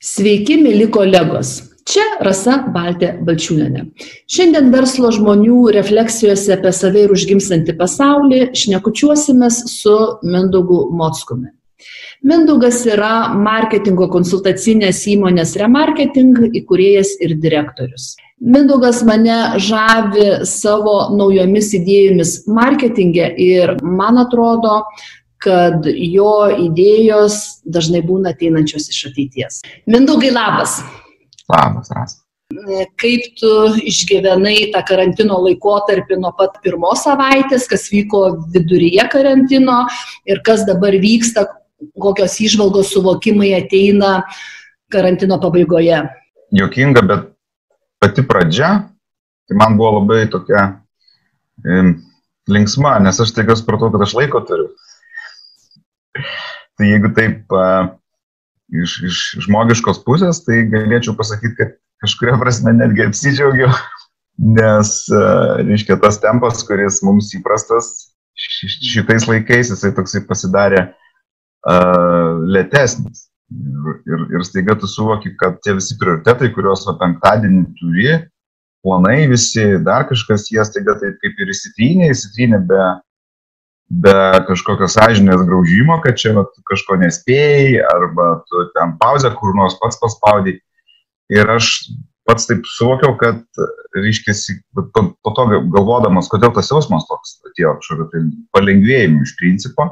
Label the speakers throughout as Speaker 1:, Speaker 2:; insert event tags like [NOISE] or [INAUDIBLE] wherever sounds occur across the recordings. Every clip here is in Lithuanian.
Speaker 1: Sveiki, mėly kolegos. Čia Rasa Baltė Balčiūnenė. Šiandien verslo žmonių refleksijose apie save ir užgimstantį pasaulį šnekučiuosimės su Mindaugu Motskumi. Mindaugas yra marketingo konsultacinės įmonės Remarketing įkūrėjas ir direktorius. Mindaugas mane žavi savo naujomis idėjomis marketinge ir man atrodo, kad jo idėjos dažnai būna ateinančios iš ateities. Mindaugai labas.
Speaker 2: Labas, Ras.
Speaker 1: Kaip tu išgyvenai tą karantino laikotarpį nuo pat pirmos savaitės, kas vyko viduryje karantino ir kas dabar vyksta, kokios išvalgos suvokimai ateina karantino pabaigoje?
Speaker 2: Jokinga, bet pati pradžia, tai man buvo labai tokia e, linksma, nes aš taiga supratau, kad aš laiko turiu. Tai jeigu taip uh, iš, iš žmogiškos pusės, tai galėčiau pasakyti, kad kažkuria prasme netgi apsidžiaugiau, [LAUGHS] nes, uh, reiškia, tas tempas, kuris mums įprastas šitais laikais, jisai toksai pasidarė uh, lėtesnis. Ir, ir, ir staiga tu suvoki, kad tie visi prioritetai, kuriuos va, penktadienį turi, planai visi, dar kažkas, jie staiga taip kaip ir įsitrynė, įsitrynė be, be kažkokio sąžinės graužimo, kad čia vat, kažko nespėjai, arba tu ten pauzę kur nors pats paspaudai. Ir aš pats taip suvokiau, kad, reiškia, po, to galvodamas, kodėl tas jausmas toks atėjo kažkokio tai palengvėjimų iš principo,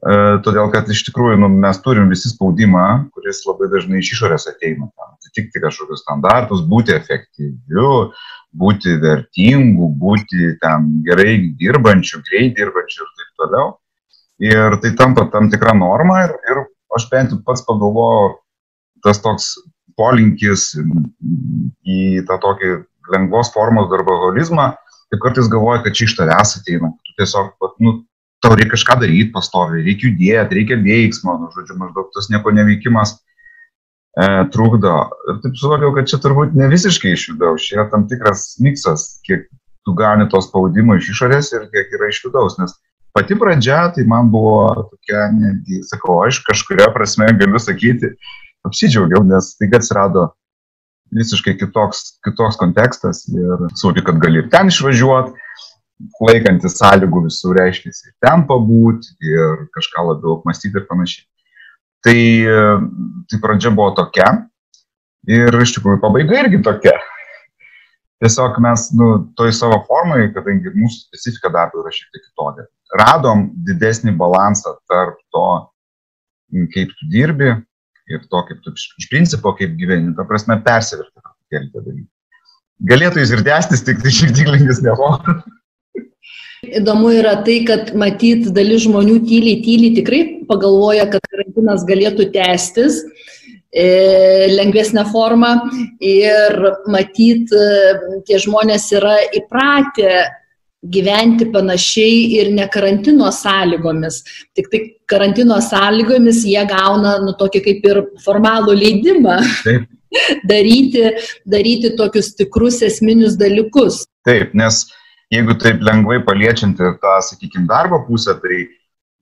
Speaker 2: todėl kad iš tikrųjų nu, mes turim visi spaudimą, kuris labai dažnai iš išorės ateina, atitikti kažkokius standartus, būti efektyviu, būti vertingu, būti ten gerai dirbančiu, greit dirbančiu ir taip toliau. Ir tai tampa tam tikra norma ir, ir aš bent jau pats pagalvojau, tas toks polinkis į tą tokį lengvos formos darboholizmą, tai kartais galvoju, kad čia iš tavęs ateina, tu tiesiog, nu, tau reikia kažką daryti pastoviai, reikia judėti, reikia veiksmo, nu, žodžiu, maždaug tas nieko neveikimas e, trukdo. Ir taip suvokiau, kad čia turbūt ne visiškai iš vidaus, čia yra tam tikras miksas, kiek tu gauni to spaudimo iš išorės ir kiek yra iš vidaus. Nes pati pradžia, tai man buvo tokia, netgi, sakau, aš kažkuria prasme galiu sakyti, apsidžiaugiau, nes tai atsirado visiškai kitoks, kitoks kontekstas ir suvokiu, kad gali ir ten išvažiuoti, laikantis sąlygų visų reiškia ir ten pabūti ir kažką labiau apmastyti ir panašiai. Tai, tai pradžia buvo tokia ir iš tikrųjų pabaiga irgi tokia. Tiesiog mes, nu, toj savo formai, kadangi mūsų specifika darbo yra šiek tiek kitokia, radom didesnį balansą tarp to, kaip tu dirbi ir to, kaip tu iš principo, kaip gyveni. Ta prasme, persiverti truputėlį tą dalyką. Galėtų jis ir tęstis, tik tai šiek tiek lengvesnė forma.
Speaker 1: Įdomu yra tai, kad matyt, dalis žmonių tyliai, tyliai tikrai pagalvoja, kad karantinas galėtų tęstis e, lengvesnę formą ir matyt, e, tie žmonės yra įpratę gyventi panašiai ir ne karantino sąlygomis. Tik tai karantino sąlygomis jie gauna, nu, tokį kaip ir formalų leidimą. Taip. [LAUGHS] daryti, daryti tokius tikrus esminius dalykus.
Speaker 2: Taip, nes jeigu taip lengvai paliečianti tą, sakykime, darbo pusę, tai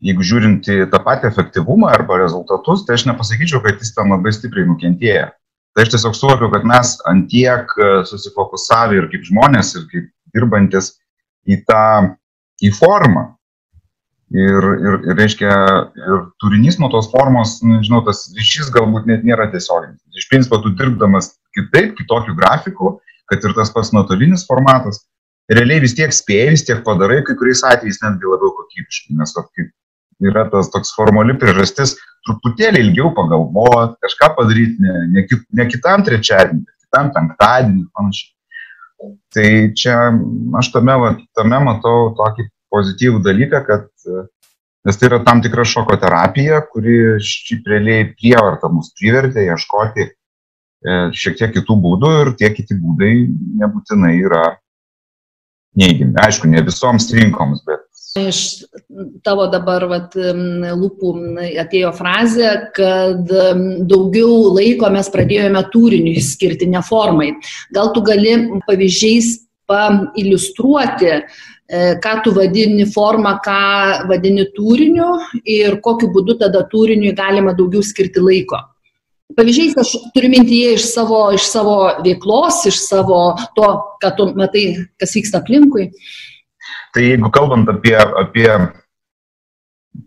Speaker 2: jeigu žiūrinti tą patį efektyvumą arba rezultatus, tai aš nepasakyčiau, kad jis ten labai stipriai nukentėjo. Tai aš tiesiog suvokiu, kad mes antiek e, susifokusavę ir kaip žmonės, ir kaip dirbantis į tą, į formą. Ir, ir, ir reiškia, ir turinys nuo tos formos, nežinau, tas ryšys galbūt net nėra tiesioginis. Iš principo, tu dirbdamas kitaip, kitokiu grafiku, kad ir tas pats nuotolinis formatas, realiai vis tiek spėjai, vis tiek padarai, kai kuriais atvejais netgi labiau kokybiškai, nes va, kaip yra tas toks formali priežastis truputėlį ilgiau pagalvoti, kažką padaryti ne, ne, ne kitam trečiadienį, bet kitam penktadienį ir panašiai. Tai čia aš tame, va, tame matau tokį pozityvų dalyką, kad nes tai yra tam tikra šoko terapija, kuri šiaip realiai prievarta mus privertė ieškoti e, šiek tiek kitų būdų ir tie kiti būdai nebūtinai yra neigiami. Aišku, ne visoms rinkoms, bet.
Speaker 1: Iš tavo dabar vat, lūpų atėjo frazė, kad daugiau laiko mes pradėjome turiniui skirti, ne formai. Gal tu gali pavyzdžiais pailiustruoti, e, ką tu vadini formą, ką vadini turiniu ir kokiu būdu tada turiniui galima daugiau skirti laiko. Pavyzdžiais aš turiu mintyje iš savo, iš savo veiklos, iš savo to, ką tu matai, kas vyksta aplinkui.
Speaker 2: Tai jeigu kalbant apie, apie,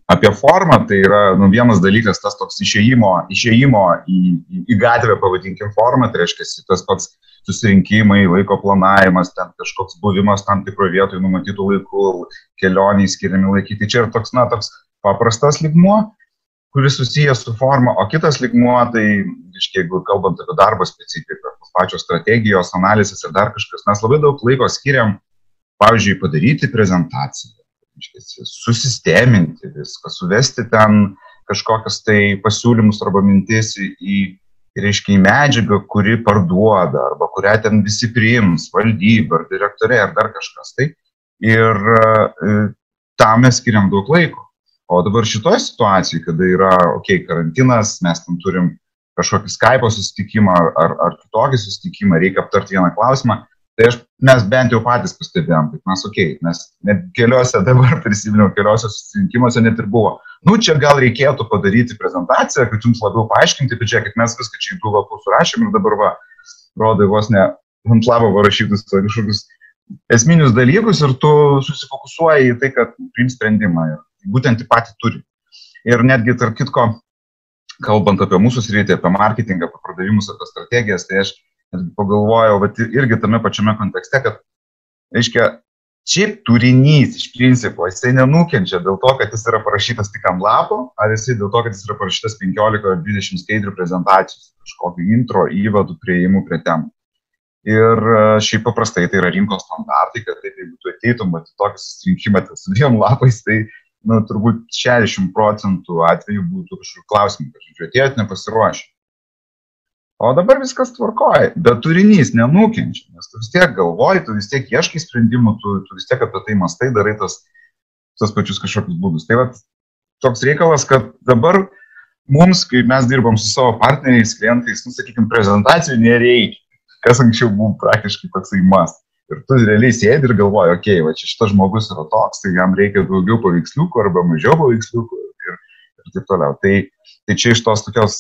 Speaker 2: apie formą, tai yra nu, vienas dalykas tas toks išėjimo, išėjimo į, į, į gatvę, pavadinkim, formą, tai reiškia tas pats susirinkimai, laiko planavimas, ten kažkoks buvimas tam tikroje vietoje numatytų laikų, kelioniai skiriami laikyti. Čia yra toks, na, toks paprastas ligmuo, kuris susijęs su forma, o kitas ligmuo, tai, iškiai, jeigu kalbant apie darbo specifiką, pačios strategijos, analizės ir dar kažkas, mes labai daug laiko skiriam, pavyzdžiui, padaryti prezentaciją, susisteminti viską, suvesti ten kažkokias tai pasiūlymus arba mintis į, reiškia, į medžiagą, kuri parduoda, arba kurią ten visi priims, valdyba, ar direktoriai, ar dar kažkas. Tai. Ir e, tam mes skiriam daug laiko. O dabar šitoje situacijoje, kada yra, okei, okay, karantinas, mes tam turim kažkokį Skype susitikimą ar, ar, ar kitokį susitikimą, reikia aptarti vieną klausimą, tai aš, mes bent jau patys pastebėjom, kad mes, okei, okay, mes net keliose [LAUGHS] dabar prisiminiau, keliose susitikimuose net ir buvo. Nu, čia gal reikėtų padaryti prezentaciją, kad jums labiau paaiškinti, bet žiūrėkit, mes viską čia į du lapus surašėm ir dabar va, rodai vos ne ant lavo parašytus kažkokius esminius dalykus ir tu susifokusuoji į tai, kad priims sprendimą. Ir būtent į patį turinį. Ir netgi, tarp kitko, kalbant apie mūsų sritį, apie marketingą, apie pardavimus, apie strategijas, tai aš pagalvojau, bet irgi tame pačiame kontekste, kad, aiškiai, šiaip turinys iš principo, jisai nenukenčia dėl to, kad jis yra parašytas tik ant lapo, ar jisai dėl to, kad jis yra parašytas 15 ar 20 skaidrių prezentacijų, kažkokį intro, įvadų, prieimų prie temų. Ir e, šiaip paprastai tai yra rinkos standartai, kad taip, jeigu tu ateitum, matyti tokį susirinkimą su dviem lapais, tai nu, turbūt 60 procentų atvejų būtų kažkokių klausimų, kad žodžiu, atėjot nepasiruošę. O dabar viskas tvarkoja, bet turinys nenukenčia, nes tu vis tiek galvoji, tu vis tiek ieškai sprendimų, tu, tu vis tiek apie tai mastai, darai tas, tas pačius kažkokius būdus. Tai va, toks reikalas, kad dabar mums, kai mes dirbam su savo partneriais, klientais, nu, sakykime, prezentacijų nereikia, kas anksčiau buvo praktiškai toksai mastas. Ir tu realiai sėdi ir galvoji, okei, okay, va čia šitas žmogus yra toks, tai jam reikia daugiau paveiksliukų arba mažiau paveiksliukų ir, ir taip toliau. Tai, tai čia iš tos tokios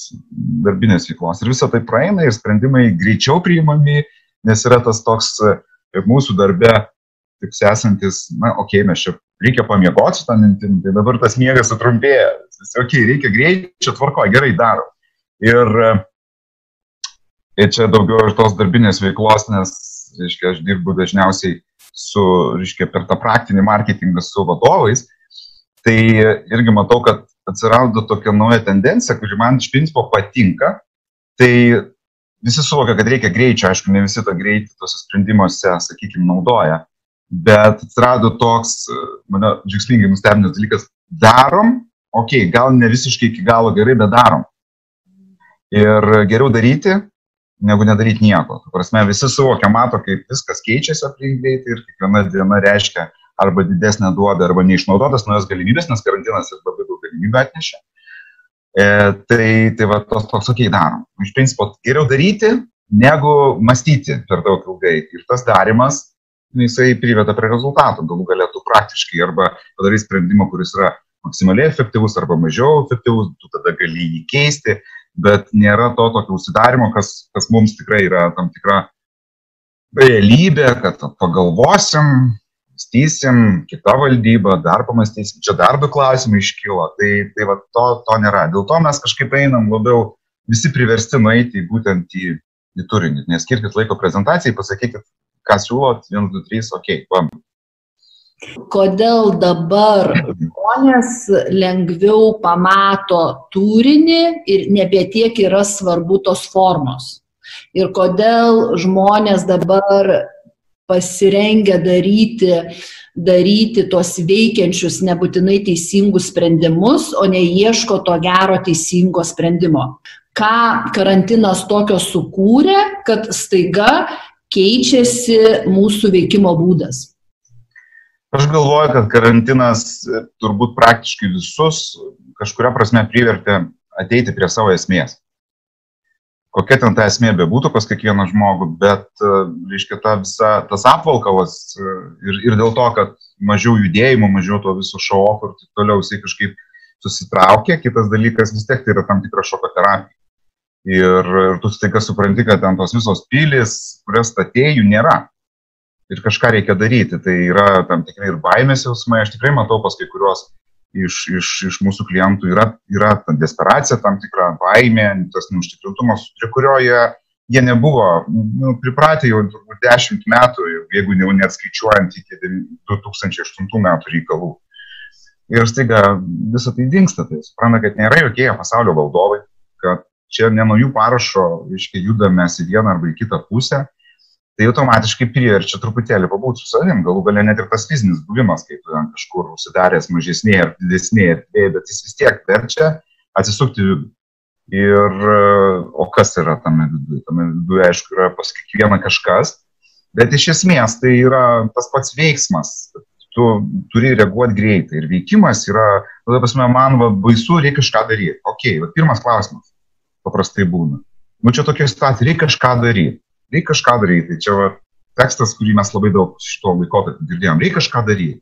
Speaker 2: darbinės veiklos. Ir visą tai praeina ir sprendimai greičiau priimami, nes yra tas toks mūsų darbe, taip esantis, na, okei, okay, mes čia reikia pamiegoti su tą mintim, tai dabar tas miegas sutrumpėja. Okei, okay, reikia greičio, tvarko, gerai daro. Ir, ir čia daugiau iš tos darbinės veiklos, nes reiškia, aš dirbu dažniausiai su, reiškia, per tą praktinį marketingą su vadovais, tai irgi matau, kad atsirado tokia nauja tendencija, kuri man iš principo patinka. Tai visi suvokia, kad reikia greičio, aišku, ne visi tą greitį tuose sprendimuose, sakykime, naudoja, bet atsirado toks, mane džiugsmingai nustebinęs dalykas, darom, okei, okay, gal ne visiškai iki galo gerai, bet darom. Ir geriau daryti, negu nedaryti nieko. Tu prasme, visi suvokia, mato, kaip viskas keičiasi aplink greitai ir kiekviena diena reiškia arba didesnę duodą, arba neišnaudotas naujas galimybės, nes karantinas ir labai daug galimybių atnešė. E, tai, tai va, tos toks ok darom. Iš principo, geriau daryti, negu mąstyti per daug ilgai. Ir tas darimas, jisai priveda prie rezultatų. Galų galėtų praktiškai arba padaryti sprendimą, kuris yra maksimaliai efektyvus arba mažiau efektyvus, tu tada gali jį keisti bet nėra to tokio užsidarimo, kas, kas mums tikrai yra tam tikra realybė, kad pagalvosim, mąstysim, kita valdyba, dar pamastysim, čia dar du klausimai iškyla, tai, tai va, to, to nėra. Dėl to mes kažkaip einam labiau visi priversti nueiti būtent į, į turinį, neskirkit laiko prezentacijai, pasakykit, ką siūlot, 1, 2, 3, ok, pam,
Speaker 1: kodėl dabar žmonės lengviau pamato turinį ir nebetiek yra svarbu tos formos. Ir kodėl žmonės dabar pasirengia daryti, daryti tuos veikiančius, nebūtinai teisingus sprendimus, o neieško to gero teisingo sprendimo. Ką karantinas tokio sukūrė, kad staiga keičiasi mūsų veikimo būdas.
Speaker 2: Aš galvoju, kad karantinas turbūt praktiškai visus kažkuria prasme privertė ateiti prie savo esmės. Kokia ten ta esmė bebūtų pas kiekvieną žmogų, bet, e, reiškia, ta visa, tas apvalkalas e, ir, ir dėl to, kad mažiau judėjimų, mažiau to viso šovo ir taip toliau, jisai kažkaip susitraukė. Kitas dalykas vis tiek tai yra tam tikra šoko terapija. Ir, ir tu staiga supranti, kad ten tos visos pilis, kurias statėjų nėra. Ir kažką reikia daryti. Tai yra tam tikrai ir baimės jausmai. Aš tikrai matau pas kai kuriuos iš, iš, iš mūsų klientų yra, yra ta desperacija, tam tikra baimė, tas neužtikrintumas, prie kurio jie, jie nebuvo nu, pripratę jau turbūt dešimt metų, jeigu jau net skaičiuojant iki 2008 metų reikalų. Ir staiga visą tai dinksta, tai supranta, kad nėra jokie pasaulio valdovai, kad čia ne nuo jų parašo, iškai judame į vieną arba į kitą pusę, tai automatiškai priverčia truputėlį pabūti su savim, galų galia net ir tas fizinis buvimas, kai tu kažkur užsidaręs mažesnėje ar didesnėje erdvėje, bet jis vis tiek verčia atsisukti vidų. Ir, o kas yra tame viduje? Tame viduje, aišku, yra pas kiekvieną kažkas, bet iš esmės tai yra tas pats veiksmas. Tu turi reaguoti greitai ir veikimas yra, tada pasme, man va, baisu, reikia kažką daryti. Ok, va, pirmas klausimas paprastai būna. Nu čia tokia situacija, reikia kažką daryti. Reikia kažką daryti. Tai čia va, tekstas, kurį mes labai daug šito laikotarpio girdėjom. Reikia kažką daryti.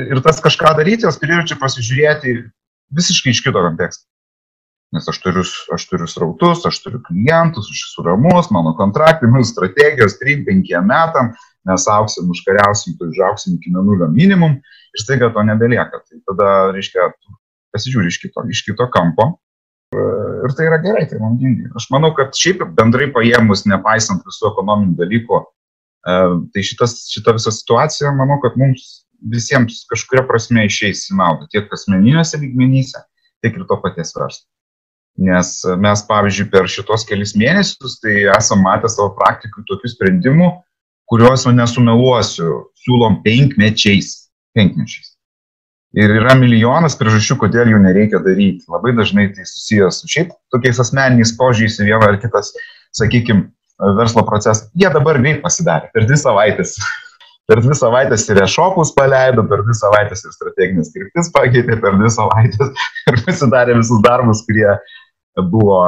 Speaker 2: Ir tas kažką daryti, jos priverčia pasižiūrėti visiškai iš kito konteksto. Nes aš turiu, aš turiu srautus, aš turiu klientus, aš esu ramus, mano kontraktai, mano strategijos 3-5 metam, mes auksim, užkariausim, tai užauksim iki nulio minimum ir staiga to nebelieka. Tai tada, reiškia, pasižiūri iš kito, iš kito kampo ir tai yra gerai, tai naudinga. Aš manau, kad šiaip bendrai paėmus, nepaisant visų ekonominių dalykų, e, tai šitas, šita visa situacija, manau, kad mums visiems kažkuria prasme išeis į naudą, tiek asmeniniuose lygmenyse, tiek ir to paties verslo. Nes mes, pavyzdžiui, per šitos kelius mėnesius, tai esam matę savo praktikų tokių sprendimų, kuriuos, nesumeluosiu, siūlom penkmečiais. Penkmečiais. Ir yra milijonas priežasčių, kodėl jų nereikia daryti. Labai dažnai tai susijęs su šiaip tokiais asmeniniais požiūriais į vieną ar kitas, sakykime, verslo procesą. Jie dabar greit pasidarė, per dvi savaitės. [LAUGHS] Per dvi savaitės ir e-shopus paleido, per dvi savaitės ir strateginės kryptis pakeitė, per dvi savaitės [LAUGHS] ir pasidarė visus darbus, kurie buvo,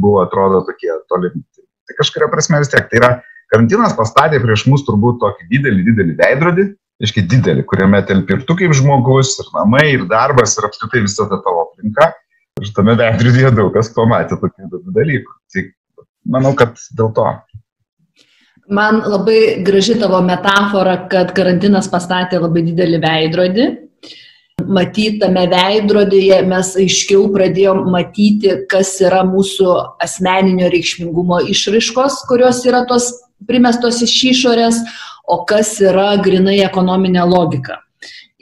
Speaker 2: buvo atrodo, tokie tolimi. Tai kažkuria prasme vis tiek. Tai yra, karantinas pastatė prieš mus turbūt tokį didelį, didelį veidrodį, reiškia didelį, kuriame telpi ir tu kaip žmogus, ir namai, ir darbas, ir apskritai visa ta tavo aplinka. Ir tame veidrodyje daug kas pamatė tokių dalykų. Tai manau, kad dėl to.
Speaker 1: Man labai graži tavo metafora, kad karantinas pastatė labai didelį veidrodį. Matytame veidrodėje mes aiškiau pradėjom matyti, kas yra mūsų asmeninio reikšmingumo išraiškos, kurios yra tos primestos iš išorės, o kas yra grinai ekonominė logika.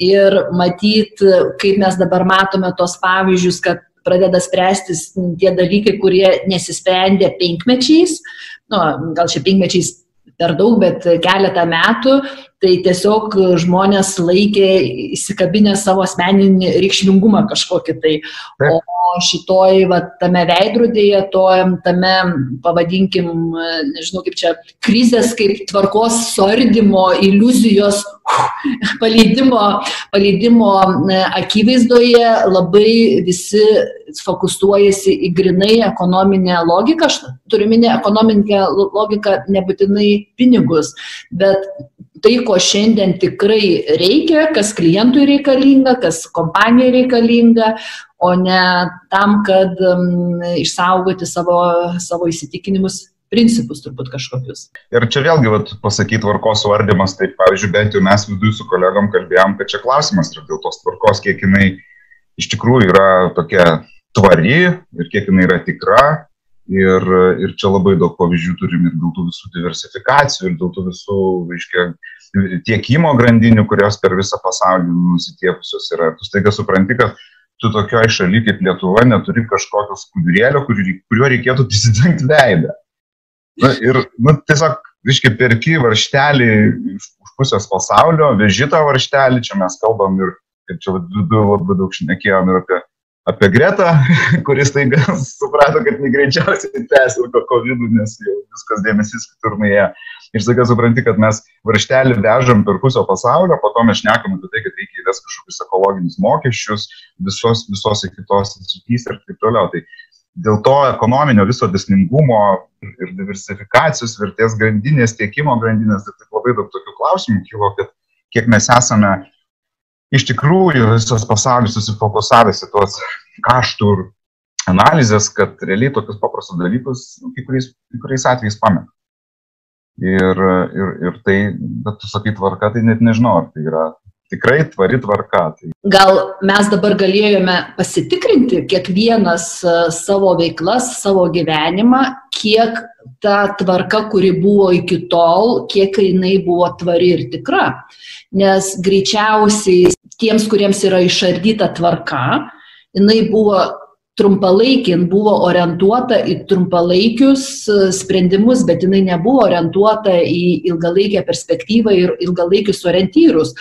Speaker 1: Ir matyt, kaip mes dabar matome tos pavyzdžius, kad pradeda spręstis tie dalykai, kurie nesisprendė penkmečiais, nu, gal čia penkmečiais per daug, bet keletą metų, tai tiesiog žmonės laikė įsikabinę savo asmeninį reikšmingumą kažkokį tai. O šitoj, va, tame veidrodėje, to, tame, pavadinkim, nežinau kaip čia, krizės kaip tvarkos suardymo, iliuzijos [LAUGHS] paleidimo, paleidimo akivaizdoje labai visi fokusuojasi į grinai ekonominę logiką. Aš turiu minę ekonominę logiką nebūtinai pinigus, bet tai, ko šiandien tikrai reikia, kas klientui reikalinga, kas kompanijai reikalinga, o ne tam, kad um, išsaugoti savo, savo įsitikinimus principus turbūt kažkokius.
Speaker 2: Ir čia vėlgi, vat, pasakyti tvarkos vardymas, tai pavyzdžiui, bent jau mes viduje su kolegom kalbėjom, kad čia klausimas yra dėl tos tvarkos, kiek jinai iš tikrųjų yra tokia tvari ir kiek jinai yra tikra. Ir, ir čia labai daug pavyzdžių turim ir dėl tų visų diversifikacijų, ir dėl tų visų, reiškia, tiekimo grandinių, kurios per visą pasaulį nusitiepusios yra. Tu staiga supranti, kad tu tokioj šaly kaip Lietuva neturi kažkokio skudurėlio, kuriuo reikėtų prisidengti veidą. Na, ir nu, tiesiog, reiškia, perki varštelį iš pusės pasaulio, veži tą varštelį, čia mes kalbam ir, ir čia labai daug šnekėjom ir apie, apie Gretą, [LAUGHS] kuris tai [LAUGHS] suprato, kad negreičiausiai tęs ir COVID, nes jau viskas dėmesys kitur nuėjo. Ir staiga supranti, kad mes varštelį vežam per pusę pasaulio, po to mes šnekam apie tai, kad reikia įvesti kažkokius ekologinius mokesčius visos, visos kitos srityse ir taip toliau. Tai dėl to ekonominio viso desningumo ir diversifikacijos vertės grandinės, tiekimo grandinės, tai labai daug tokių klausimų kilo, kad kiek mes esame iš tikrųjų visas pasaulis susifokusavęs į tuos kaštų analizės, kad realiai tokius paprastus dalykus nu, kai kuriais, kai kuriais atvejais pameta. Ir, ir, ir tai, bet tu sakai tvarka, tai net nežinau, ar tai yra tikrai tvari tvarka. Tai...
Speaker 1: Gal mes dabar galėjome pasitikrinti kiekvienas e, savo veiklas, savo gyvenimą, kiek ta tvarka, kuri buvo iki tol, kiek jinai buvo tvari ir tikra. Nes greičiausiai tiems, kuriems yra išardyta tvarka, jinai buvo trumpalaikė, jin buvo orientuota į trumpalaikius e, sprendimus, bet jinai nebuvo orientuota į ilgalaikę perspektyvą ir ilgalaikius orientyrus.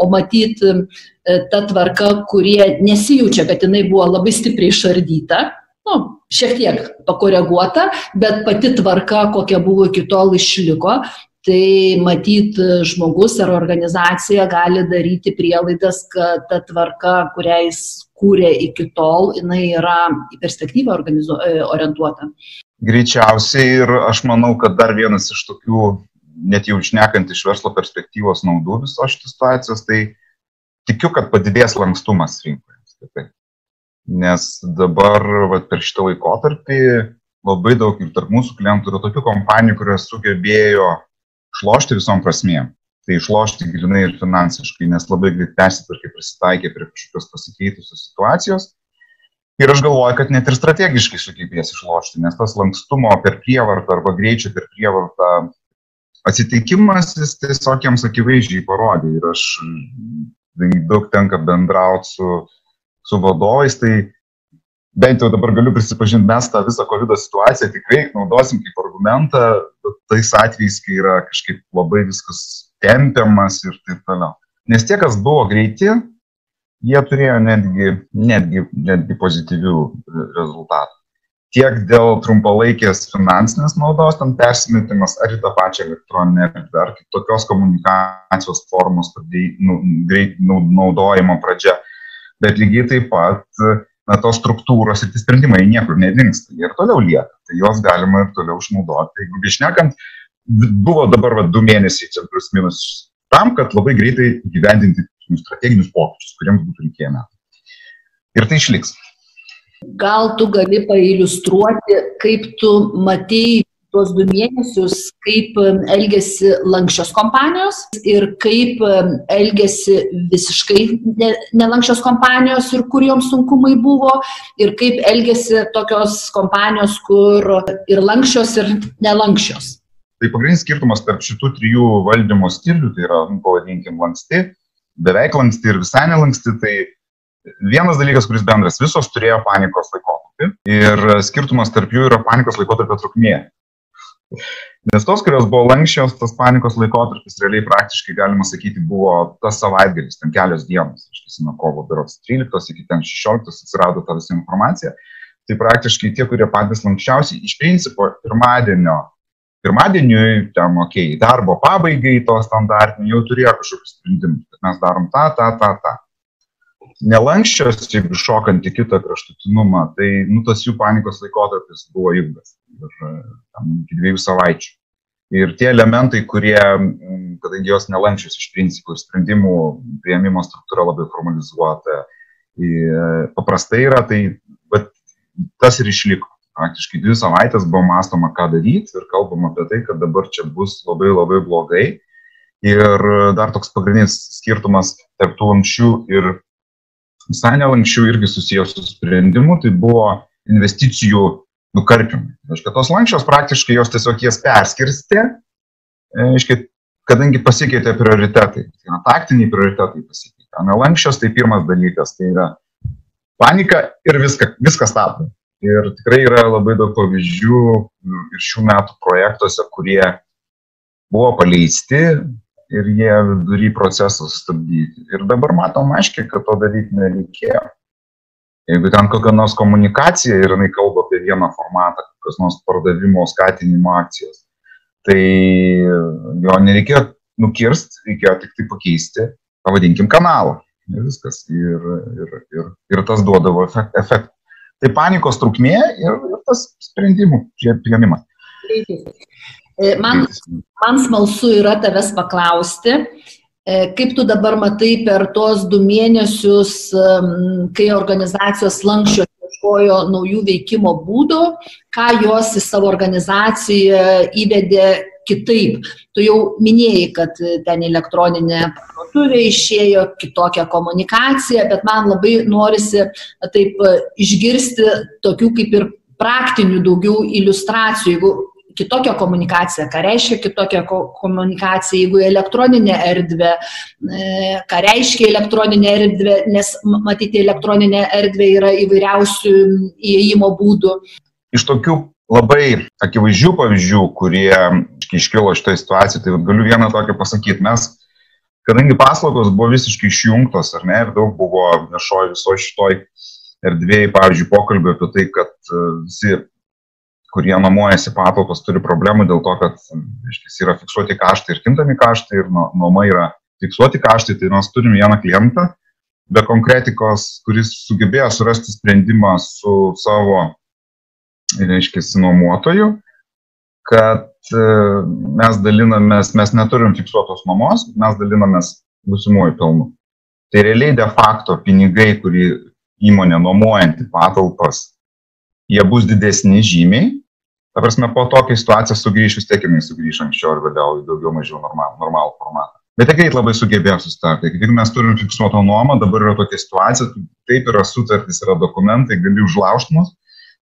Speaker 1: O matyt, e, ta tvarka, kurie nesijaučia, kad jinai buvo labai stipriai išardyta, nu, šiek tiek pakoreguota, bet pati tvarka, kokia buvo iki tol išliko, tai matyt žmogus ar organizacija gali daryti prielaidas, kad ta tvarka, kurią jis kūrė iki tol, jinai yra į perspektyvą organizu... E, orientuota.
Speaker 2: Greičiausiai ir aš manau, kad dar vienas iš tokių, net jau išnekant iš verslo perspektyvos naudų visos šitos situacijos, tai tikiu, kad padidės lankstumas rinkoje. Nes dabar va, per šitą laikotarpį labai daug ir tarp mūsų klientų yra tokių kompanijų, kurios sugebėjo šlošti visom prasmėm tai išlošti grinai ir finansiškai, nes labai greit persitvarkė, prisitaikė prie kažkokios pasikeitusios situacijos. Ir aš galvoju, kad net ir strategiškai sugebės išlošti, nes tas lankstumo per prievartą arba greičio per prievartą atsitikimas jis tiesiog jiems akivaizdžiai parodė. Ir aš daug tenka bendrauti su, su vadovais, tai bent jau dabar galiu prisipažinti, mes tą visą COVID situaciją tikrai naudosim kaip argumentą, tais atvejais, kai yra kažkaip labai viskas tempiamas ir taip toliau. Nes tie, kas buvo greiti, jie turėjo netgi, netgi, netgi pozityvių rezultatų. Tiek dėl trumpalaikės finansinės naudos, ten persimetimas ar į tą pačią elektroninę erdvę, ar kitokios komunikacijos formos nu, greit naudojimo pradžia. Bet lygiai taip pat na, tos struktūros ir tie sprendimai niekur nedingsta, jie ir toliau lieka. Tai juos galima ir toliau išnaudoti. Jeigu išnekant, buvo dabar va, du mėnesiai, čia plus minus, tam, kad labai greitai gyvendinti strateginius pokyčius, kuriems būtų reikėję metų. Ir tai išliks.
Speaker 1: Gal tu gali pailiustruoti, kaip tu matėjai tuos du mėnesius, kaip elgesi lankščios kompanijos ir kaip elgesi visiškai nelankščios kompanijos ir kur joms sunkumai buvo ir kaip elgesi tokios kompanijos, kur ir lankščios ir nelankščios.
Speaker 2: Tai pagrindinis skirtumas tarp šitų trijų valdymo stilių, tai yra, nu, pavadinkim, lanksti, beveik lanksti ir visai nelanksti, tai vienas dalykas, kuris bendras, visos turėjo panikos laikotarpį ir skirtumas tarp jų yra panikos laikotarpio trukmė. Nes tos, kurios buvo lankščios, tas panikos laikotarpis realiai praktiškai, galima sakyti, buvo tas savaitgalis, ten kelios dienos, aš tiesiog nuo kovo berots 13 iki ten 16 atsirado ta visa informacija. Tai praktiškai tie, kurie patys lankščiausiai, iš principo pirmadienio pirmadieniui, ten, okei, okay, darbo pabaigai to standartinio jau turėjo kažkokius sprendimus, kad mes darom tą, tą, tą, tą. Nelankščios, jeigu šokant į kitą kraštutinumą, tai nu, tas jų panikos laikotarpis buvo ilgas, ir tam, iki dviejų savaičių. Ir tie elementai, kurie, kadangi jos nelankščios iš principų, sprendimų prieimimo struktūra labai formalizuota, paprastai yra, tai tas ir išliko praktiškai dvi savaitės buvo mąstoma, ką daryti ir kalbama apie tai, kad dabar čia bus labai labai blogai. Ir dar toks pagrindinis skirtumas tarp tų lankščių ir visai nelankščių irgi susijęs su sprendimu, tai buvo investicijų nukarpimai. Reiškia, tos lankščios praktiškai jos tiesiog jas perskirstė, reiškia, kadangi pasikeitė prioritetai, tai yra taktiniai prioritetai pasikeitė. Nelankščios tai pirmas dalykas, tai yra panika ir viską, viskas stabdo. Ir tikrai yra labai daug pavyzdžių ir šių metų projektuose, kurie buvo paleisti ir jie vidury procesą sustabdyti. Ir dabar matom aiškiai, kad to daryti nereikėjo. Jeigu ten kokia nors komunikacija ir jinai kalba vieną formatą, kokios nors pardavimo skatinimo akcijos, tai jo nereikėjo nukirsti, reikėjo tik tai pakeisti, pavadinkim, kanalą. Ir viskas. Ir, ir, ir, ir tas duodavo efektą. Tai panikos trukmė ir, ir tas sprendimų prieimimas.
Speaker 1: E, man, man smalsu yra tavęs paklausti, e, kaip tu dabar matai per tuos du mėnesius, kai organizacijos lankščios ieškojo naujų veikimo būdų, ką jos į savo organizaciją įvedė kitaip. Tu jau minėjai, kad ten elektroninė parduotuvė išėjo, kitokia komunikacija, bet man labai norisi taip išgirsti tokių kaip ir praktinių daugiau iliustracijų. Jeigu kitokia komunikacija, ką reiškia kitokia komunikacija, jeigu elektroninė erdvė, e, ką reiškia elektroninė erdvė, nes matyti elektroninė erdvė yra įvairiausių įėjimo būdų.
Speaker 2: Iš tokių labai akivaizdžių pavyzdžių, kurie iškilo šitoje situacijoje, tai galiu vieną tokią pasakyti. Mes, kadangi paslaugos buvo visiškai išjungtos, ar ne, ir daug buvo viešoji viso šitoj erdvėjai, pavyzdžiui, pokalbio apie tai, kad e, visi kurie nuomojasi patalpas, turi problemų dėl to, kad reiškia, yra fiksuoti kaštai ir kintami kaštai ir nuoma yra fiksuoti kaštai, tai mes turim vieną klientą be konkretikos, kuris sugebėjo surasti sprendimą su savo, reiškia, nuomotoju, kad e, mes dalinamės, mes neturim fiksuotos nuomos, mes dalinamės būsimuoju pelnu. Tai realiai de facto pinigai, kurį įmonė nuomojanti patalpas jie bus didesni žymiai. Ta prasme, po tokią situaciją sugrįš, vis tiek jinai sugrįš anksčiau ar vėliau į daugiau mažiau normalų, normalų formatą. Bet tik greit labai sugebėjo sustarti. Jeigu mes turim fiksuotą nuomą, dabar yra tokia situacija, taip yra sutartys, yra dokumentai, gali užlaužti mus,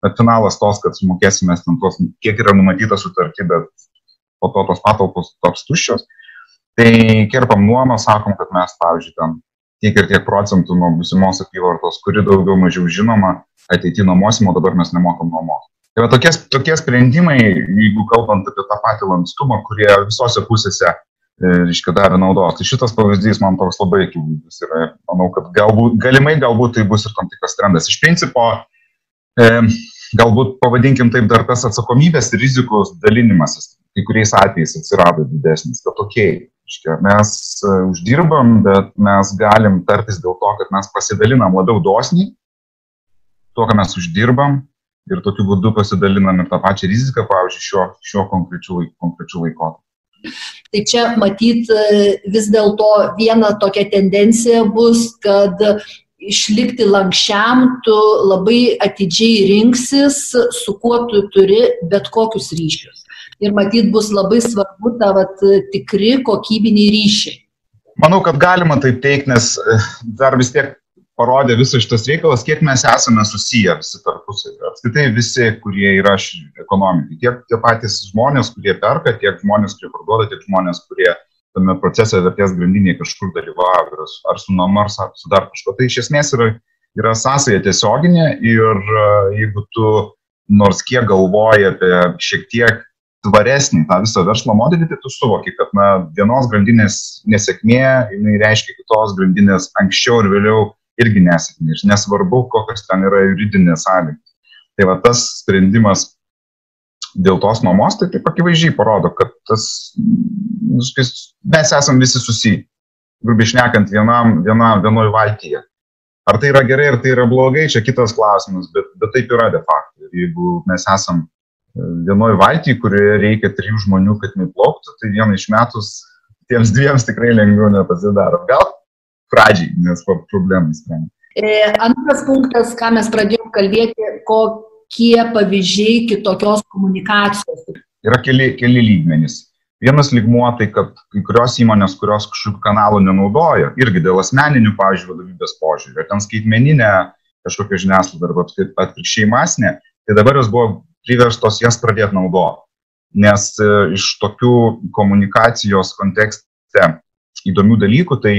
Speaker 2: bet finalas tos, kad sumokėsime ten tos, kiek yra numatyta sutartį, bet po to tos patalpos toks tuščios. Tai kerpam nuomą, sakom, kad mes, pavyzdžiui, ten tiek ir tiek procentų nuo būsimos apyvartos, kuri daugiau mažiau žinoma, ateityje nuomosim, o dabar mes nemokam nuomos. Tai va tokie, tokie sprendimai, jeigu kalbant apie tą patį lankstumą, kurie visose pusėse, e, reiškia, davė naudos. Tai šitas pavyzdys man toks labai akivaizdus yra. Manau, kad galbūt, galimai galbūt tai bus ir tam tikras trendas. Iš principo, e, galbūt pavadinkim taip dar tas atsakomybės ir rizikos dalinimasis kai kuriais atvejais atsirado didesnis, kad okei, okay, mes e, uždirbam, bet mes galim tartis dėl to, kad mes pasidalinam labiau dosniai, to, ką mes uždirbam ir tokiu būdu pasidalinam ir tą pačią riziką, pavyzdžiui, šiuo, šiuo konkrečiu, konkrečiu laikotarpiu.
Speaker 1: Tai čia matyt e, vis dėlto viena tokia tendencija bus, kad išlikti lankščiam, tu labai atidžiai rinksis, su kuo tu turi bet kokius ryšius ir matyt bus labai svarbu ta vat, tikri kokybiniai ryšiai.
Speaker 2: Manau, kad galima taip teikti, nes e, dar vis tiek parodė visas šitas reikalas, kiek mes esame susiję visi tarpusavį. Apskritai visi, kurie yra ekonomikai. Tiek tie patys žmonės, kurie perka, tiek žmonės, kurie parduoda, tiek žmonės, kurie tame procese vertės grandinėje kažkur dalyvauja, ar su nama, ar su dar kažko. Tai iš esmės yra, yra sąsaja tiesioginė ir e, jeigu tu nors kiek galvoji apie šiek tiek tvaresnį tą visą verslo modelį, tai tu suvoki, kad na, vienos grandinės nesėkmė, jinai reiškia kitos grandinės anksčiau ir vėliau irgi nesėkmė. Ir nesvarbu, kokios ten yra juridinės sąlygos. Tai va tas sprendimas dėl tos nuomos, tai taip akivaizdžiai parodo, kad tas, nu, mes esame visi susiję. Grubiai šnekant, vienam, vienam, vienoj valtyje. Ar tai yra gerai, ar tai yra blogai, čia kitas klausimas, bet, bet taip yra de facto. Ir jeigu mes esam vienoj valty, kurioje reikia trijų žmonių, kad neplauktų, tai vieną iš metus tiems dviems tikrai lengviau nepasidaro. Gal pradžiai, nes problemai sprendžia.
Speaker 1: E, antras punktas, ką mes pradėjome kalbėti, kokie pavyzdžiai kitokios komunikacijos.
Speaker 2: Yra keli, keli lygmenys. Vienas lygmuo tai, kad kai kurios įmonės, kurios kažkokių kanalų nenaudoja, irgi dėl asmeninių, pavyzdžiui, vadovybės požiūrį, ten skaitmeninė kažkokia žiniasklaida arba atvirkščiai masinė, tai dabar jos buvo priverstos jas pradėti naudoti. Nes e, iš tokių komunikacijos kontekste įdomių dalykų, tai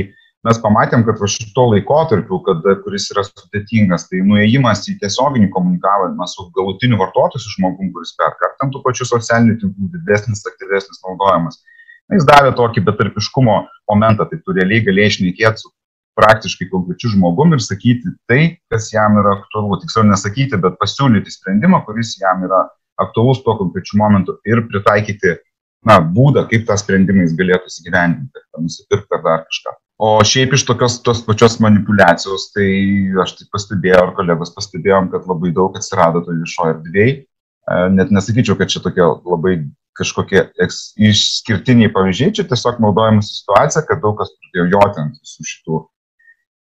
Speaker 2: mes pamatėm, kad va šito laikotarpiu, kad, kuris yra sudėtingas, tai nuėjimas į tiesioginį komunikavimą su galutiniu vartotoju, su žmogum, kuris perka, ar tam tų pačių socialinių tinklų didesnis, aktyvesnis naudojimas, jis davė tokį betarpiškumo momentą, tai tu realiai galėjai išnekėti su praktiškai konkrečiu žmogum ir sakyti tai, kas jam yra aktualu. Tiksliau nesakyti, bet pasiūlyti sprendimą, kuris jam yra aktualus tuo konkrečiu momentu ir pritaikyti na, būdą, kaip tą sprendimą jis galėtų įsigyvendinti, nusipirkti ar dar kažką. O šiaip iš tokios tos pačios manipulacijos, tai aš tai pastebėjau, ar kolegos pastebėjom, kad labai daug atsirado to viešoje erdvėje. Net nesakyčiau, kad čia tokie labai kažkokie išskirtiniai pavyzdžiai, čia tiesiog naudojama situacija, kad daug kas pradėjo joti ant visų šitų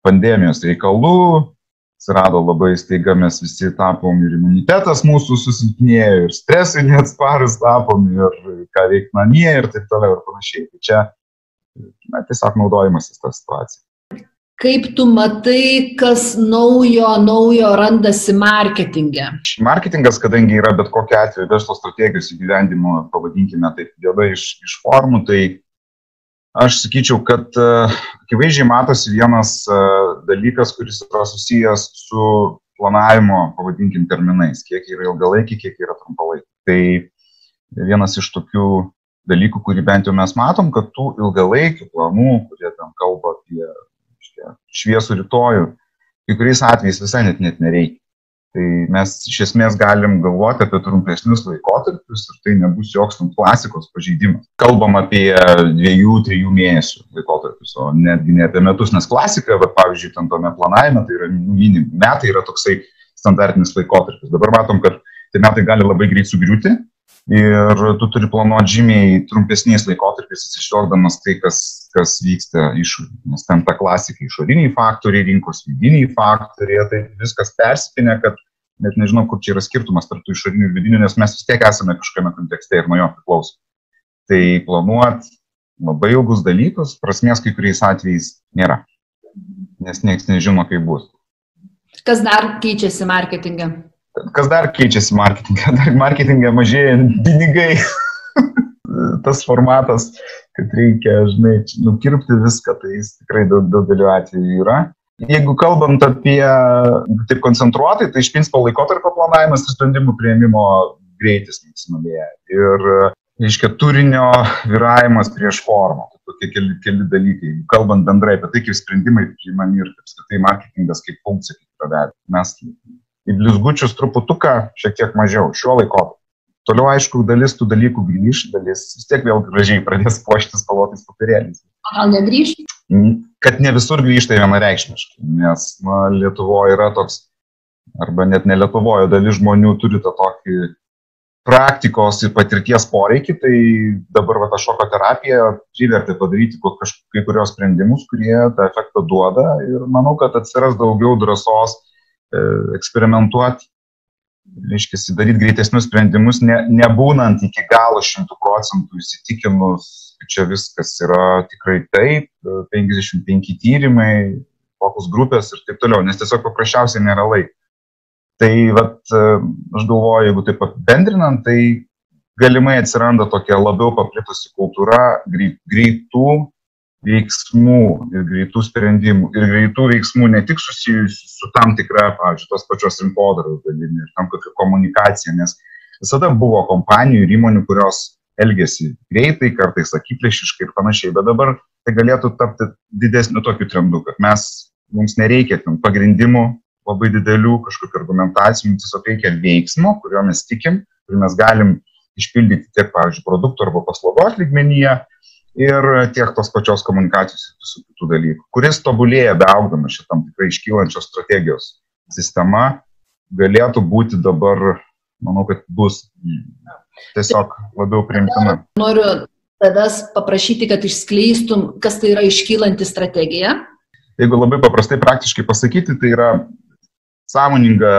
Speaker 2: pandemijos reikalų, atsirado labai staiga, mes visi tapom ir imunitetas mūsų susilpnėjo, ir stresui neatsparus tapom, ir ką veikti namie, ir taip toliau ir panašiai. Tai čia na, tiesiog naudojimasis tą situaciją.
Speaker 1: Kaip tu matai, kas naujo, naujo randasi marketinge?
Speaker 2: Marketingas, kadangi yra bet kokia atveju verslo strategijos įgyvendimo, pavadinkime taip, viena iš, iš formų, tai aš sakyčiau, kad uh, akivaizdžiai matosi vienas uh, dalykas, kuris yra susijęs su planavimo, pavadinkim, terminais, kiek yra ilgalaikiai, kiek yra trumpalaikiai. Tai vienas iš tokių dalykų, kurį bent jau mes matom, kad tų ilgalaikių planų, kurie ten kalba apie šviesų rytojų, kai kuriais atvejais visai net, net nereikia. Tai mes iš esmės galim galvoti apie trumpesnius laikotarpius ir tai nebus joks klasikos pažeidimas. Kalbam apie dviejų, trijų mėnesių laikotarpius, o netgi ne apie metus, nes klasika, bet pavyzdžiui, tam tome planavime, tai yra minim, metai yra toksai standartinis laikotarpis. Dabar matom, kad tie metai gali labai greit sugriūti ir tu turi planuoti žymiai trumpesniais laikotarpiais, atsižvelgdamas tai, kas, kas vyksta išorėje. Nes ten ta klasika išoriniai faktoriai, rinkos vidiniai faktoriai, tai viskas persipinė, kad net nežinau, kur čia yra skirtumas tarp tų išorinių ir vidinių, nes mes vis tiek esame kažkokiame kontekste ir nuo jo priklauso. Tai planuoti labai ilgus dalykus, prasmės kai kuriais atvejais nėra, nes niekas nežino, kaip bus.
Speaker 1: Kas dar keičiasi marketingą?
Speaker 2: Kas dar keičiasi marketingą? [LAUGHS] Dar marketingą mažėja pinigai. [LAUGHS] Tas formatas, kad reikia, žinai, nukirpti viską, tai jis tikrai daug, daugeliu atveju yra. Jeigu kalbant apie taip koncentruotai, tai iš principo laikotarpio planavimas ir sprendimų prieimimo greitis maksimumėja. Ir, reiškia, turinio viravimas prieš formą. Tai tokie keli, keli dalykai. Kalbant bendrai apie tai, kaip sprendimai priimami ir apskritai marketingas kaip funkcija, kaip vertinama. Mes į blizgučius truputuką šiek tiek mažiau šiuo laikotarpiu. Toliau, aišku, dalis tų dalykų grįž, dalis vis tiek vėl gražiai pradės puoštis spalvotais papirėliais.
Speaker 1: Gal negrįž?
Speaker 2: Kad ne visur grįžta vienareikšmiškai, nes na, Lietuvoje yra toks, arba net ne Lietuvoje, dalis žmonių turi tą tokį praktikos ir patirties poreikį, tai dabar va, ta šoko terapija privertė padaryti kai kurios sprendimus, kurie tą efektą duoda ir manau, kad atsiras daugiau drąsos eksperimentuoti, reiškia, daryti greitesnius sprendimus, ne, nebūnant iki galo šimtų procentų įsitikinus, kad čia viskas yra tikrai taip, 55 tyrimai, fokus grupės ir taip toliau, nes tiesiog paprasčiausiai nėra laiko. Tai vat, e, aš galvoju, jeigu taip apibendrinant, tai galimai atsiranda tokia labiau paplitusi kultūra greitų veiksmų ir greitų sprendimų ir greitų veiksmų ne tik susijusių su tam tikra, pavyzdžiui, tos pačios rinkodaros dalimi ir tam kokia komunikacija, nes visada buvo kompanijų ir įmonių, kurios elgesi greitai, kartais akiplėšiškai ir panašiai, bet dabar tai galėtų tapti didesniu tokiu trendu, kad mes, mums nereikia ten pagrindimų labai didelių kažkokių argumentacijų, mums tiesiog reikia veiksmo, kuriuo mes tikim, kurį mes galim išpildyti tiek, pavyzdžiui, produktų arba paslaugos lygmenyje, ir tiek tos pačios komunikacijos ir visų kitų dalykų, kuris tobulėja beaugdama šitam tikrai iškylančios strategijos sistema, galėtų būti dabar, manau, kad bus tiesiog labiau priimtina.
Speaker 1: Noriu tavęs paprašyti, kad išskleistum, kas tai yra iškylanti strategija.
Speaker 2: Jeigu labai paprastai praktiškai pasakyti, tai yra sąmoninga,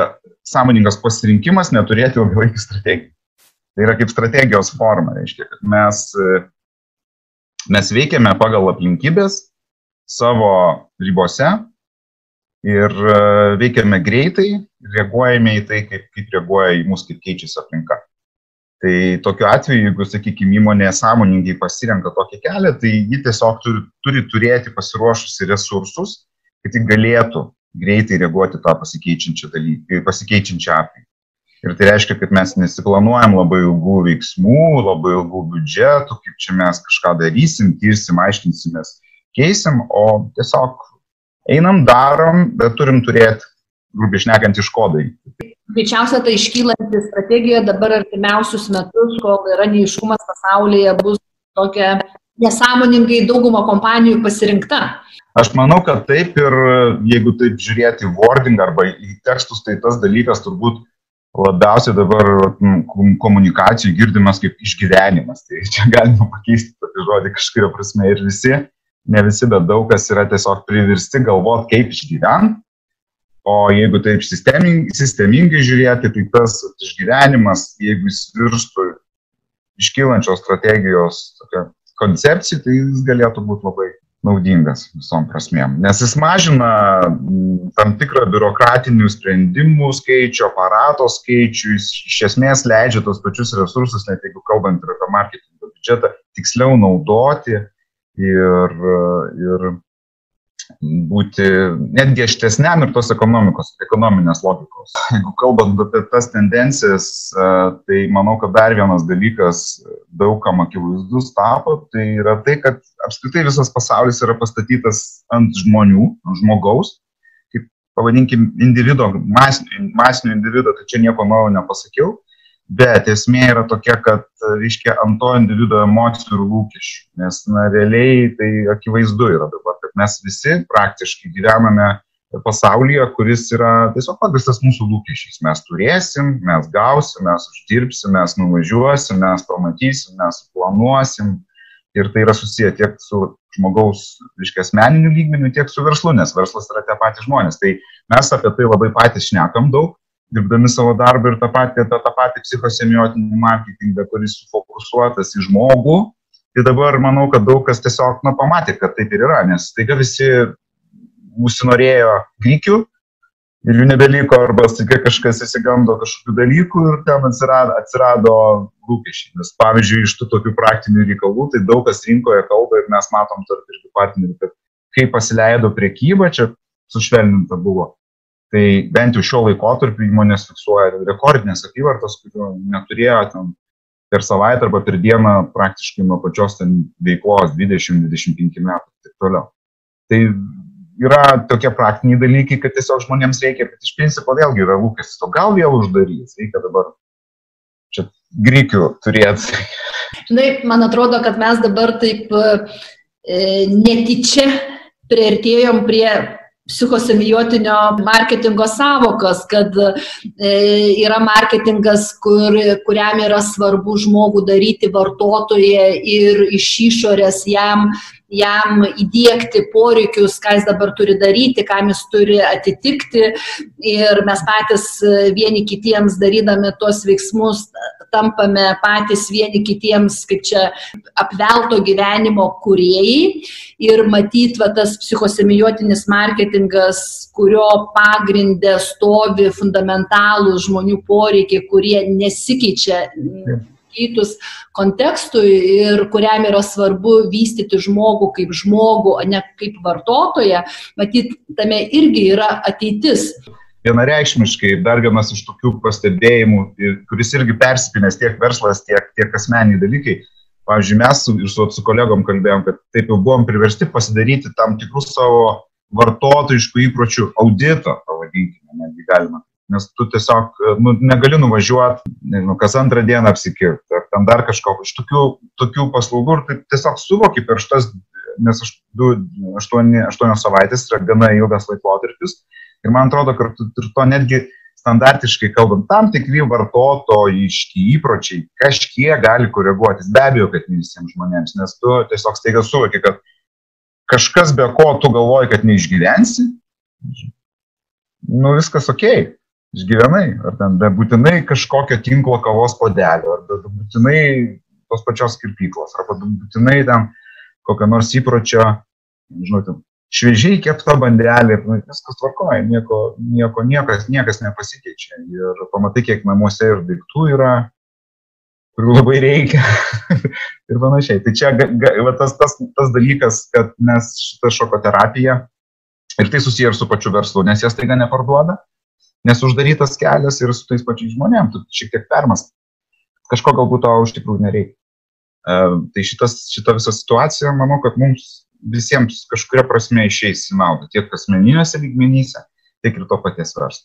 Speaker 2: sąmoningas pasirinkimas neturėti ilgalaikį strategiją. Tai yra kaip strategijos forma, reiškia, kad mes Mes veikiame pagal aplinkybės savo ribose ir e, veikiame greitai, reaguojame į tai, kaip, kaip reaguoja į mus, kaip keičiasi aplinka. Tai tokiu atveju, jeigu, sakykime, įmonė sąmoningai pasirenka tokį kelią, tai ji tiesiog turi, turi turėti pasiruošusi resursus, kad ji galėtų greitai reaguoti tą pasikeičiančią, dalyką, pasikeičiančią aplinką. Ir tai reiškia, kad mes nesiplanuojam labai ilgų veiksmų, labai ilgų biudžetų, kaip čia mes kažką darysim, tirsim, aiškinsimės, keisim, o tiesiog einam, darom, bet turim turėti, grubiai šnekant, iš ko daryti.
Speaker 1: Greičiausia, tai iškylanti strategija dabar artimiausius metus, kol yra neiškumas pasaulyje, bus tokia nesąmoningai daugumo kompanijų pasirinkta.
Speaker 2: Aš manau, kad taip ir jeigu taip žiūrėti wording arba į tekstus, tai tas dalykas turbūt labiausiai dabar komunikacijų girdimas kaip išgyvenimas. Tai čia [LAUGHS] galima pakeisti tokį žodį kažkuria prasme ir visi, ne visi, bet daug kas yra tiesiog priversti galvoti, kaip išgyventi. O jeigu taip sistemingai, sistemingai žiūrėti, tai tas išgyvenimas, jeigu jis virstų iškylančios strategijos koncepcija, tai jis galėtų būti labai naudingas visom prasmėm. Nes jis mažina tam tikrą biurokratinių sprendimų skaičių, aparato skaičių, jis iš esmės leidžia tos pačius resursus, net jeigu kalbant ir apie marketingo biudžetą, tiksliau naudoti ir, ir būti netgi aštesniam ir tos ekonomikos, ekonominės logikos. Jeigu kalbant apie tas tendencijas, tai manau, kad dar vienas dalykas daugam akivaizdus tapo, tai yra tai, kad apskritai visas pasaulis yra pastatytas ant žmonių, ant žmogaus, kaip pavadinkim individo, masinio, masinio individo, tai čia nieko naujo nepasakiau, bet esmė yra tokia, kad, reiškia, ant to individuo emocijų ir lūkesčių, nes, na, realiai tai akivaizdu yra dabar mes visi praktiškai gyvename pasaulyje, kuris yra tiesiog pagristas mūsų lūkesčiais. Mes turėsim, mes gausim, mes uždirbsim, mes nuvažiuosim, mes pamatysim, mes planuosim. Ir tai yra susiję tiek su žmogaus, reiškia, asmeniniu lygmeniu, tiek su verslu, nes verslas yra tie patys žmonės. Tai mes apie tai labai patys šnekam daug, dirbdami savo darbą ir tą patį, tą, tą patį psichosemiotinį marketingą, kuris sufokusuotas į žmogų, Tai dabar manau, kad daug kas tiesiog nu, pamatė, kad taip ir yra, nes taiga visi užsinorėjo grikių ir jų nebeliko, arba staiga kažkas įsigando kažkokių dalykų ir ten atsirado, atsirado lūkesčiai. Nes pavyzdžiui, iš tų tokių praktinių reikalų, tai daug kas rinkoje kalba ir mes matom tarp irgi partnerių, kad kai pasileido priekyba, čia sušvelninta buvo. Tai bent jau šiuo laikotarpiu įmonės fiksuoja rekordinės apyvartos, kurių neturėjo ten per savaitę arba per dieną praktiškai nuo pačios ten veiklos 20-25 metų ir taip toliau. Tai yra tokie praktiniai dalykai, kad tiesiog žmonėms reikia, kad iš principo vėlgi yra lūkestis, o gal vėl uždarys, reikia dabar čia grikių turėti.
Speaker 1: Žinai, man atrodo, kad mes dabar taip e, netyčia prieartėjom prie psichosemiotinio marketingo savokos, kad e, yra marketingas, kur, kuriam yra svarbu žmogų daryti vartotoje ir iš išorės jam, jam įdėkti poreikius, ką jis dabar turi daryti, kam jis turi atitikti. Ir mes patys vieni kitiems darydami tuos veiksmus tampame patys vieni kitiems, kaip čia, apvelto gyvenimo kuriejai. Ir matyt, va, tas psichosemiotinis marketingas, kurio pagrindė stovi fundamentalų žmonių poreikiai, kurie nesikeičia kitus kontekstui ir kuriam yra svarbu vystyti žmogų kaip žmogų, o ne kaip vartotoją, matyt, tame irgi yra ateitis
Speaker 2: vienareikšmiškai dar vienas iš tokių pastebėjimų, kuris irgi persipinęs tiek verslas, tiek, tiek asmeniai dalykai. Pavyzdžiui, mes su, su, su kolegom kalbėjom, kad taip jau buvom priversti pasidaryti tam tikrus savo vartotojiškų įpročių audito, pavadinkime, netgi galima. Nes tu tiesiog nu, negali nuvažiuoti, nežinau, kas antrą dieną apsikirti, ar ten dar kažko. Iš tokių, tokių paslaugų ir tai tiesiog suvoki per šitas, nes 8 savaitės yra gana ilgas laikotarpis, Ir man atrodo, kad ir to netgi standartiškai kalbant, tam tikri vartotojiški įpročiai kažkiek gali koreguotis. Be abejo, kad ne visiems žmonėms, nes tu tiesiog staiga suvoki, kad kažkas be ko tu galvoji, kad neišgyvensi, nu viskas ok, išgyvenai. Ar ten be būtinai kažkokio tinklo kavos podelio, ar be būtinai tos pačios kirpyklos, ar būtinai ten kokio nors įpročio, žinau, ten šviežiai kepta bandelė, nu, viskas tvarkoja, nieko, nieko, niekas, niekas nepasikeičia. Ir pamatai, kiek namuose ir daiktų yra, kurių labai reikia [LAUGHS] ir panašiai. Tai čia ga, ga, va, tas, tas, tas dalykas, kad mes šitą šokoterapiją ir tai susiję ir su pačiu verslu, nes jas taiga neparduoda, nes uždarytas kelias ir su tais pačiais žmonėm, tu šiek tiek permas. Kažko galbūt to iš tikrųjų nereikia. Uh, tai šitas, šita visa situacija, manau, kad mums visiems kažkuria prasme išeis į naudą, tiek asmeniniuose lygmenyse, tiek ir to paties verslo.